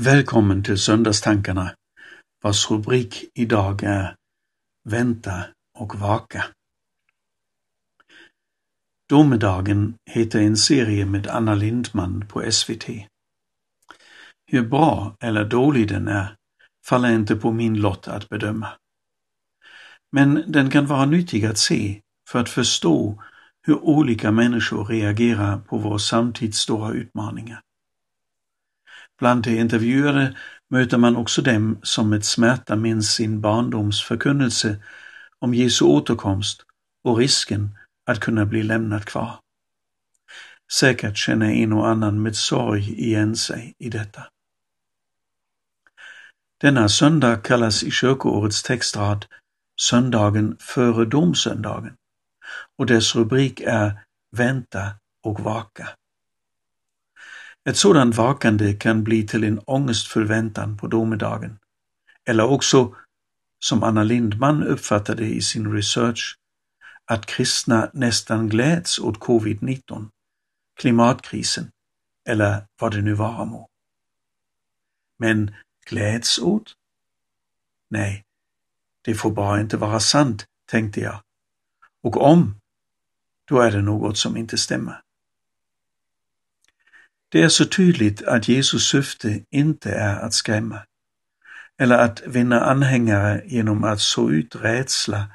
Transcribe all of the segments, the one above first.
Välkommen till Söndagstankarna, vars rubrik idag är Vänta och vaka. Domedagen heter en serie med Anna Lindman på SVT. Hur bra eller dålig den är faller inte på min lott att bedöma. Men den kan vara nyttig att se för att förstå hur olika människor reagerar på vår samtids stora utmaningar. Bland de intervjuade möter man också dem som med smärta minns sin barndoms förkunnelse om Jesu återkomst och risken att kunna bli lämnad kvar. Säkert känner en och annan med sorg igen sig i detta. Denna söndag kallas i kyrkoårets textrad söndagen före domsöndagen och dess rubrik är Vänta och vaka. Ett sådant vakande kan bli till en ångestförväntan på domedagen. Eller också, som Anna Lindman uppfattade i sin research, att kristna nästan gläds åt covid-19, klimatkrisen eller vad det nu vara må. Men gläds åt? Nej, det får bara inte vara sant, tänkte jag. Och om, då är det något som inte stämmer. Det är så tydligt att Jesus syfte inte är att skrämma eller att vinna anhängare genom att så ut rädsla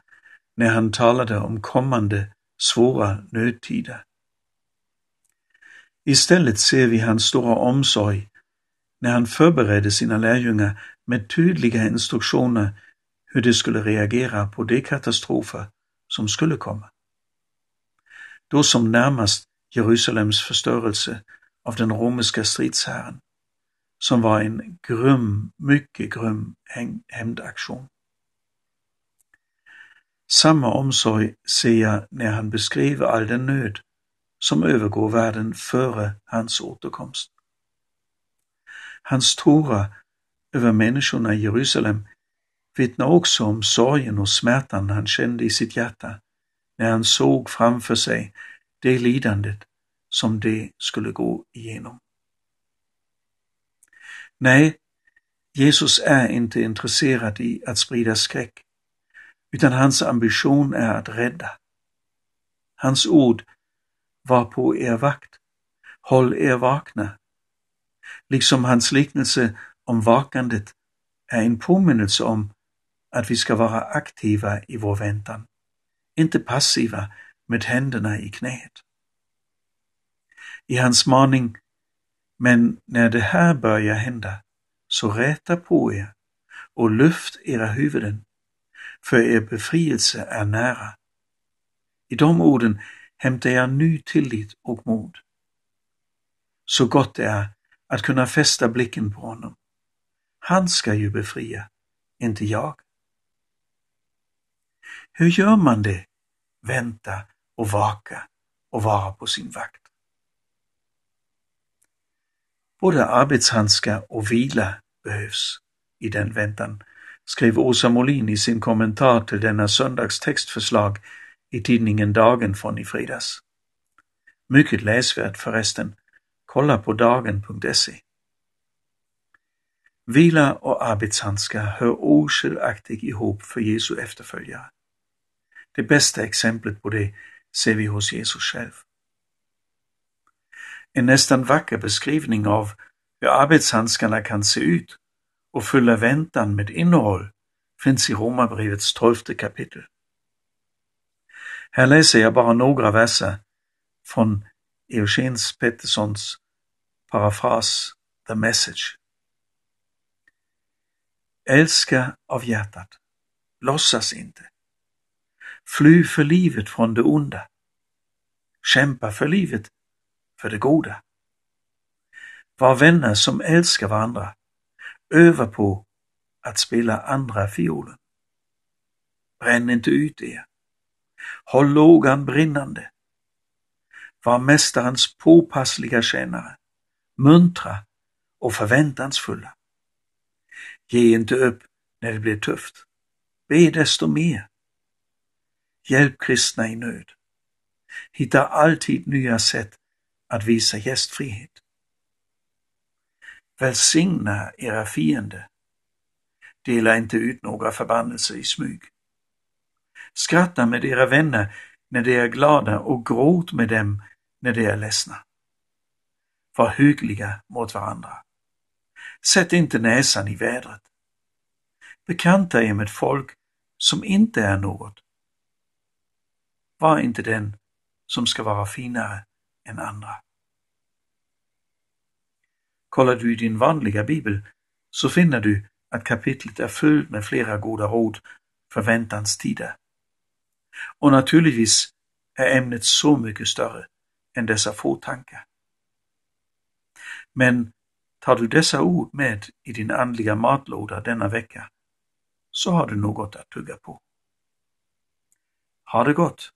när han talade om kommande svåra nödtider. Istället ser vi hans stora omsorg när han förberedde sina lärjungar med tydliga instruktioner hur de skulle reagera på de katastrofer som skulle komma. Då som närmast Jerusalems förstörelse av den romerska stridsherren, som var en grym, mycket grym hämndaktion. Samma omsorg ser jag när han beskriver all den nöd som övergår världen före hans återkomst. Hans tårar över människorna i Jerusalem vittnar också om sorgen och smärtan han kände i sitt hjärta när han såg framför sig det lidandet som de skulle gå igenom. Nej, Jesus är inte intresserad i att sprida skräck, utan hans ambition är att rädda. Hans ord var på er vakt, håll er vakna. Liksom hans liknelse om vakandet är en påminnelse om att vi ska vara aktiva i vår väntan, inte passiva med händerna i knät i hans maning. Men när det här börjar hända, så räta på er och lyft era huvuden, för er befrielse är nära. I de orden hämtar jag ny tillit och mod. Så gott det är att kunna fästa blicken på honom. Han ska ju befria, inte jag. Hur gör man det? Vänta och vaka och vara på sin vakt. Både arbetshandskar och vila behövs i den väntan, skrev Åsa Molin i sin kommentar till denna söndags textförslag i tidningen Dagen från i fredags. Mycket läsvärt förresten. Kolla på dagen.se. Vila och arbetshandskar hör oskiljaktigt ihop för Jesu efterföljare. Det bästa exemplet på det ser vi hos Jesus själv. En nästan vacker beskrivning av hur arbetshandskarna kan se ut och fylla väntan med innehåll finns i Romarbrevets tolfte kapitel. Här läser jag bara några verser från Eugens Petterssons parafras The Message. Älska av hjärtat, låtsas inte. Fly för livet från det onda. Kämpa för livet för det goda. Var vänner som älskar varandra. Öva på att spela andra fiolen. Bränn inte ut er. Håll lågan brinnande. Var mästarens påpassliga tjänare, muntra och förväntansfulla. Ge inte upp när det blir tufft. Be desto mer. Hjälp kristna i nöd. Hitta alltid nya sätt att visa gästfrihet. Välsigna era fiender. Dela inte ut några förbannelser i smyg. Skratta med era vänner när de är glada och gråt med dem när de är ledsna. Var hyggliga mot varandra. Sätt inte näsan i vädret. Bekanta er med folk som inte är något. Var inte den som ska vara finare än andra. Kollar du i din vanliga bibel så finner du att kapitlet är fyllt med flera goda råd för väntans tider. Och naturligtvis är ämnet så mycket större än dessa få tankar. Men tar du dessa ord med i din andliga matlåda denna vecka så har du något att tugga på. Ha det gott!